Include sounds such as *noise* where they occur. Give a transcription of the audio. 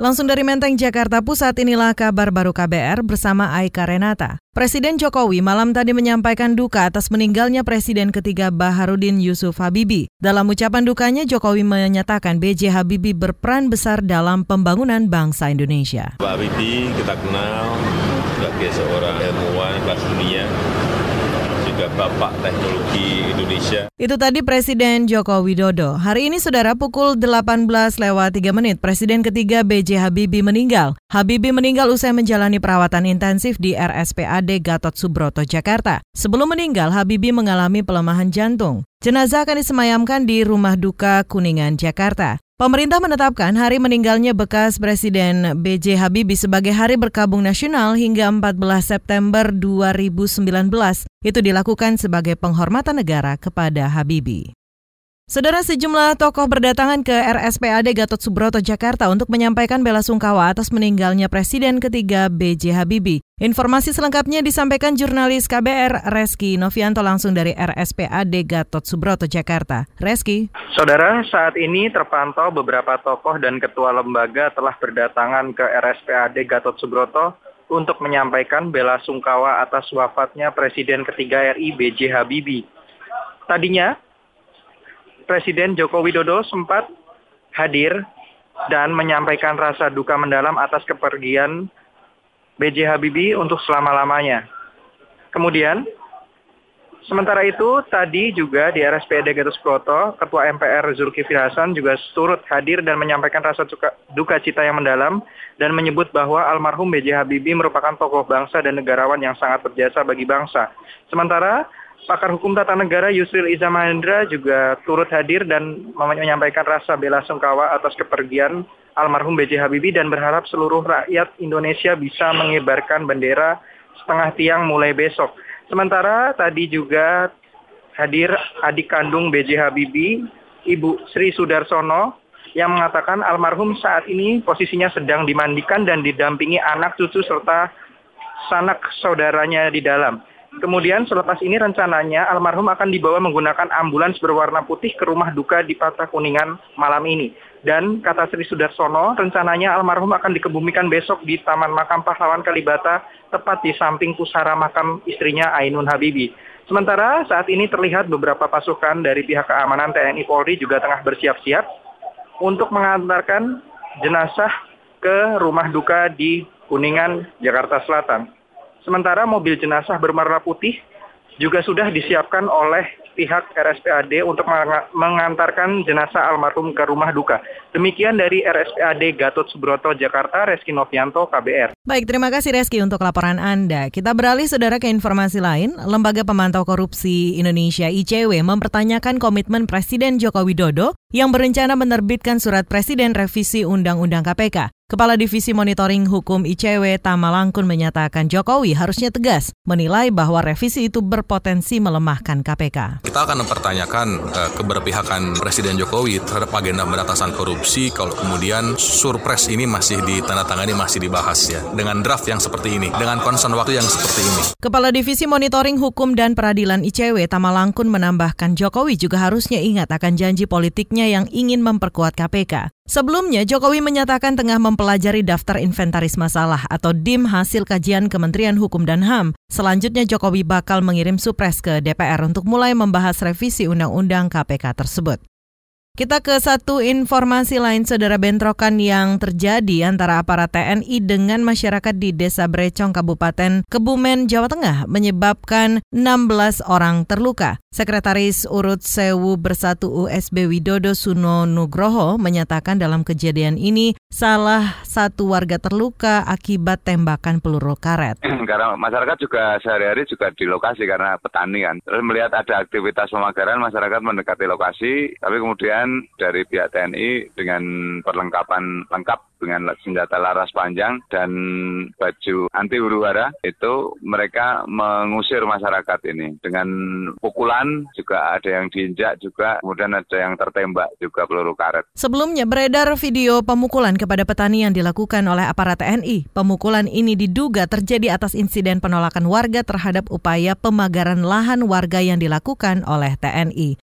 Langsung dari Menteng, Jakarta Pusat, inilah kabar baru KBR bersama Aika Renata. Presiden Jokowi malam tadi menyampaikan duka atas meninggalnya Presiden ketiga Baharudin Yusuf Habibi. Dalam ucapan dukanya, Jokowi menyatakan B.J. Habibie berperan besar dalam pembangunan bangsa Indonesia. Pak Habibie kita kenal sebagai seorang ilmuwan kelas dunia juga Bapak Teknologi Indonesia. Itu tadi Presiden Joko Widodo. Hari ini saudara pukul 18 lewat 3 menit Presiden ketiga BJ Habibie meninggal. Habibie meninggal usai menjalani perawatan intensif di RSPAD Gatot Subroto, Jakarta. Sebelum meninggal, Habibie mengalami pelemahan jantung. Jenazah akan disemayamkan di Rumah Duka Kuningan, Jakarta. Pemerintah menetapkan hari meninggalnya bekas Presiden B.J. Habibie sebagai Hari Berkabung Nasional hingga 14 September 2019. Itu dilakukan sebagai penghormatan negara kepada Habibie. Saudara sejumlah tokoh berdatangan ke RSPAD Gatot Subroto Jakarta untuk menyampaikan bela sungkawa atas meninggalnya Presiden ketiga B.J. Habibie. Informasi selengkapnya disampaikan jurnalis KBR Reski Novianto langsung dari RSPAD Gatot Subroto Jakarta. Reski. Saudara, saat ini terpantau beberapa tokoh dan ketua lembaga telah berdatangan ke RSPAD Gatot Subroto untuk menyampaikan bela sungkawa atas wafatnya Presiden ketiga RI B.J. Habibie. Tadinya, Presiden Joko Widodo sempat hadir dan menyampaikan rasa duka mendalam atas kepergian B.J. Habibie untuk selama-lamanya. Kemudian, sementara itu tadi juga di RSPD Gatot Subroto, Ketua MPR Zulkifli Hasan juga turut hadir dan menyampaikan rasa duka, duka cita yang mendalam dan menyebut bahwa almarhum B.J. Habibie merupakan tokoh bangsa dan negarawan yang sangat berjasa bagi bangsa. Sementara pakar hukum tata negara Yusril Iza Mahendra juga turut hadir dan menyampaikan rasa bela sungkawa atas kepergian almarhum B.J. Habibie dan berharap seluruh rakyat Indonesia bisa mengibarkan bendera setengah tiang mulai besok. Sementara tadi juga hadir adik kandung B.J. Habibie, Ibu Sri Sudarsono, yang mengatakan almarhum saat ini posisinya sedang dimandikan dan didampingi anak cucu serta sanak saudaranya di dalam. Kemudian selepas ini rencananya almarhum akan dibawa menggunakan ambulans berwarna putih ke rumah duka di Patra Kuningan malam ini. Dan kata Sri Sudarsono, rencananya almarhum akan dikebumikan besok di Taman Makam Pahlawan Kalibata, tepat di samping pusara makam istrinya Ainun Habibi. Sementara saat ini terlihat beberapa pasukan dari pihak keamanan TNI Polri juga tengah bersiap-siap untuk mengantarkan jenazah ke rumah duka di Kuningan, Jakarta Selatan. Sementara mobil jenazah berwarna putih juga sudah disiapkan oleh pihak RSPAD untuk mengantarkan jenazah almarhum ke rumah duka. Demikian dari RSPAD Gatot Subroto, Jakarta, Reski Novianto, KBR. Baik, terima kasih Reski untuk laporan Anda. Kita beralih saudara ke informasi lain. Lembaga Pemantau Korupsi Indonesia ICW mempertanyakan komitmen Presiden Joko Widodo yang berencana menerbitkan surat Presiden revisi Undang-Undang KPK. Kepala Divisi Monitoring Hukum ICW Tama Langkun menyatakan Jokowi harusnya tegas menilai bahwa revisi itu berpotensi melemahkan KPK. Kita akan mempertanyakan uh, keberpihakan Presiden Jokowi terhadap agenda pemberantasan korupsi kalau kemudian surpres ini masih ditandatangani masih dibahas ya dengan draft yang seperti ini dengan concern waktu yang seperti ini. Kepala Divisi Monitoring Hukum dan Peradilan ICW Tama Langkun menambahkan Jokowi juga harusnya ingat akan janji politiknya yang ingin memperkuat KPK. Sebelumnya, Jokowi menyatakan tengah mempelajari daftar inventaris masalah atau DIM hasil kajian Kementerian Hukum dan HAM. Selanjutnya, Jokowi bakal mengirim supres ke DPR untuk mulai membahas revisi Undang-Undang KPK tersebut. Kita ke satu informasi lain, saudara bentrokan yang terjadi antara aparat TNI dengan masyarakat di Desa Brecong, Kabupaten Kebumen, Jawa Tengah, menyebabkan 16 orang terluka. Sekretaris Urut Sewu Bersatu USB Widodo Suno Nugroho menyatakan dalam kejadian ini salah satu warga terluka akibat tembakan peluru karet. *clears throat* Karena masyarakat juga sehari-hari juga di lokasi karena petani kan. Terus melihat ada aktivitas pemagaran, masyarakat mendekati lokasi, tapi kemudian kemudian dari pihak TNI dengan perlengkapan lengkap dengan senjata laras panjang dan baju anti huru hara itu mereka mengusir masyarakat ini dengan pukulan juga ada yang diinjak juga kemudian ada yang tertembak juga peluru karet. Sebelumnya beredar video pemukulan kepada petani yang dilakukan oleh aparat TNI. Pemukulan ini diduga terjadi atas insiden penolakan warga terhadap upaya pemagaran lahan warga yang dilakukan oleh TNI.